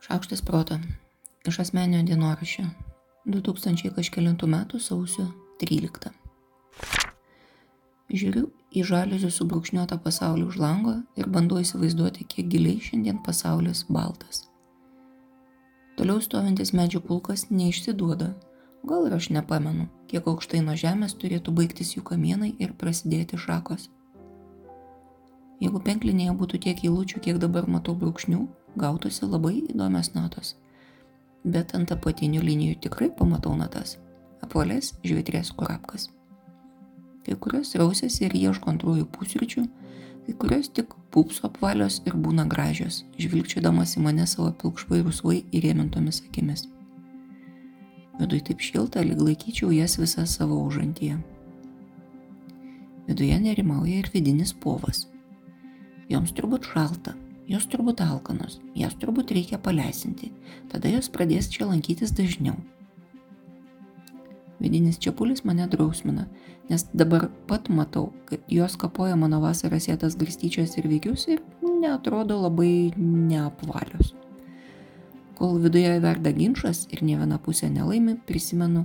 Šaukštas proto. Iš asmenio dienoraščio. 2000 kažkėlintų metų sausio 13. Žiūriu į žaliuzių subrūkšniuotą pasaulį už lango ir bandau įsivaizduoti, kiek giliai šiandien pasaulis baltas. Toliau stovintis medžių pulkas neišsiduoda, gal ir aš nepamenu, kiek aukštai nuo žemės turėtų baigtis jų kamienai ir prasidėti šakos. Jeigu penklinėje būtų tiek įlūčių, kiek dabar matau brūkšnių, gautųsi labai įdomios natos. Bet ant apatinių linijų tikrai pamatau natas. Apolės žvitrės kurapkas. Kai kurios rausėsi ir ieško antrųjų pusryčių, kai kurios tik pupso apvalios ir būna gražios, žvilgčiodamas į mane savo pilkšvai rusvai įrėmintomis akimis. Viduje taip šilta, lyg laikyčiau jas visas savo užantyje. Viduje nerimauja ir vidinis povas. Joms turbūt šalta, Jos turbūt alkanos, jas turbūt reikia paleisinti, tada jos pradės čia lankytis dažniau. Vidinis čiapulis mane drausmina, nes dabar pat matau, kad jos kapoja mano vasarą sėtas garstyčias ir veikius ir neatrodo labai neapvalios. Kol viduje verda ginčas ir ne viena pusė nelaimi, prisimenu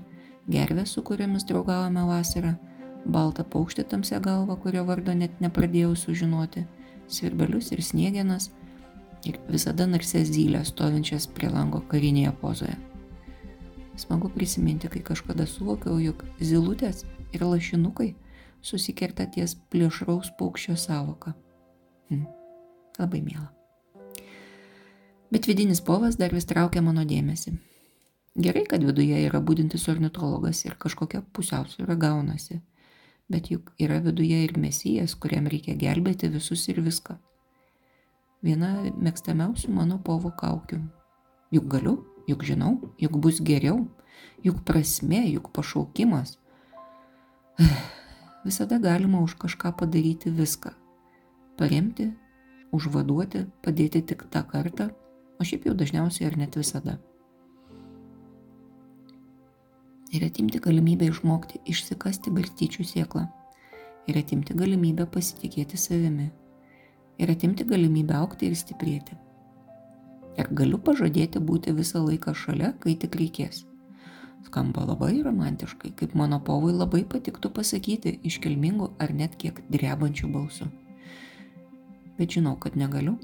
gervę, su kuriamis draugavome vasarą, baltą paukštį tamsią galvą, kurio vardo net nepradėjau sužinoti svirbelius ir sniegenas ir visada narses zylės stovinčias prie lango karinėje pozoje. Smagu prisiminti, kai kažkada suvokiau, jog zilutės ir lašinukai susikerta ties plėšraus paukščio savoka. Hm, labai mėla. Bet vidinis povas dar vis traukia mano dėmesį. Gerai, kad viduje yra būdintis ornitologas ir kažkokia pusiausvyrą gaunasi bet juk yra viduje ir mesijas, kuriam reikia gelbėti visus ir viską. Viena mėgstamiausių mano povo kaukių. Juk galiu, juk žinau, juk bus geriau, juk prasme, juk pašaukimas. Visada galima už kažką padaryti viską. Paremti, užvaduoti, padėti tik tą kartą, o šiaip jau dažniausiai ar net visada ir atimti galimybę išmokti išsikasti garstyčių sėklą, ir atimti galimybę pasitikėti savimi, ir atimti galimybę aukti ir stiprėti. Ir galiu pažadėti būti visą laiką šalia, kai tik reikės. Skamba labai romantiškai, kaip mano povui labai patiktų pasakyti iškilmingu ar net kiek drebančiu balsu. Bet žinau, kad negaliu.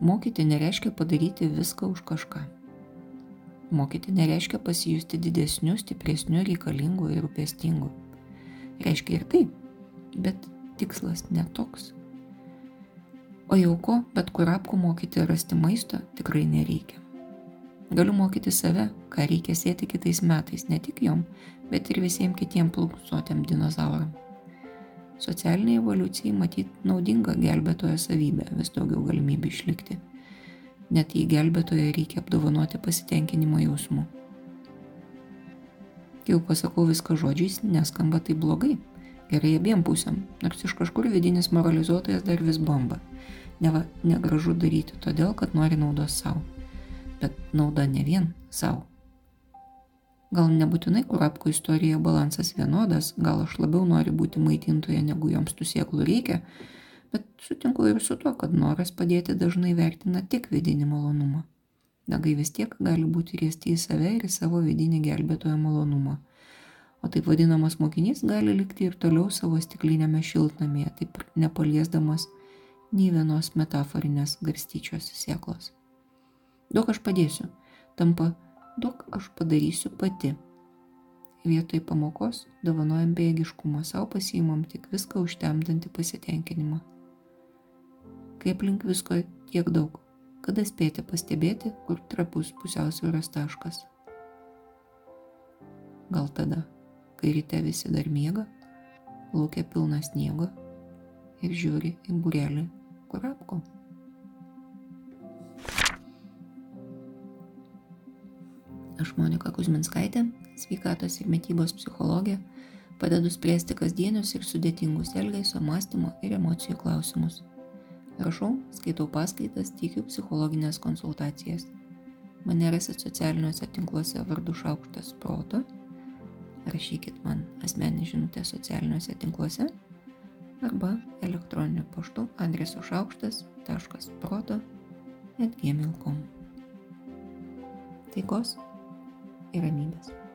Mokyti nereiškia padaryti viską už kažką. Mokyti nereiškia pasijusti didesniu, stipresniu, reikalingu ir rūpestingu. Reiškia ir tai, bet tikslas netoks. O jau ko, bet kurapku mokyti rasti maisto tikrai nereikia. Galiu mokyti save, ką reikia sėti kitais metais, ne tik jom, bet ir visiems kitiems pluksuotėm dinozauram. Socialiniai evoliucijai matyti naudinga gelbėtojo savybė, vis daugiau galimybių išlikti net jei gelbėtoje reikia apdovanoti pasitenkinimo jausmu. Jau pasakau viską žodžiais, neskamba tai blogai. Gerai abiem pusėm, nors iš kažkur vidinis moralizuotojas dar vis bomba. Neva negražu daryti todėl, kad nori naudos savo. Bet nauda ne vien savo. Gal nebūtinai kurapko istorijoje balansas vienodas, gal aš labiau noriu būti maitintoje, negu joms tų sieklų reikia, bet sutinku ir su tuo, kad noras padėti dažnai vertina tik vidinį malonumą. Nagai vis tiek gali būti riesti į save ir į savo vidinį gelbėtojo malonumą. O taip vadinamas mokinys gali likti ir toliau savo stiklinėme šiltnamėje, taip nepaliesdamas nei vienos metaforinės garstyčios sieklos. Daug aš padėsiu, tampa daug aš padarysiu pati. Vietoj pamokos dovanojam bėgiškumą, savo pasiimam tik viską užtemdantį pasitenkinimą kai aplink visko tiek daug, kada spėti pastebėti, kur trapus pusiausvėros taškas. Gal tada, kai ryte visi dar miega, laukia pilna sniego ir žiūri į burelį kurapko. Aš Monika Kuzminskaitė, sveikatos ir mytybos psichologė, padedu spręsti kasdienius ir sudėtingus elgesio, mąstymo ir emocijų klausimus. Rašau, skaitau paskaitas, teikiu psichologinės konsultacijas. Mane rasit socialiniuose tinkluose vardu Šaukštas Proto. Rašykit man asmenį žinutę socialiniuose tinkluose arba elektroniniu paštu adresu šaukštas.proto atgmail.com. Taikos ir ramybės.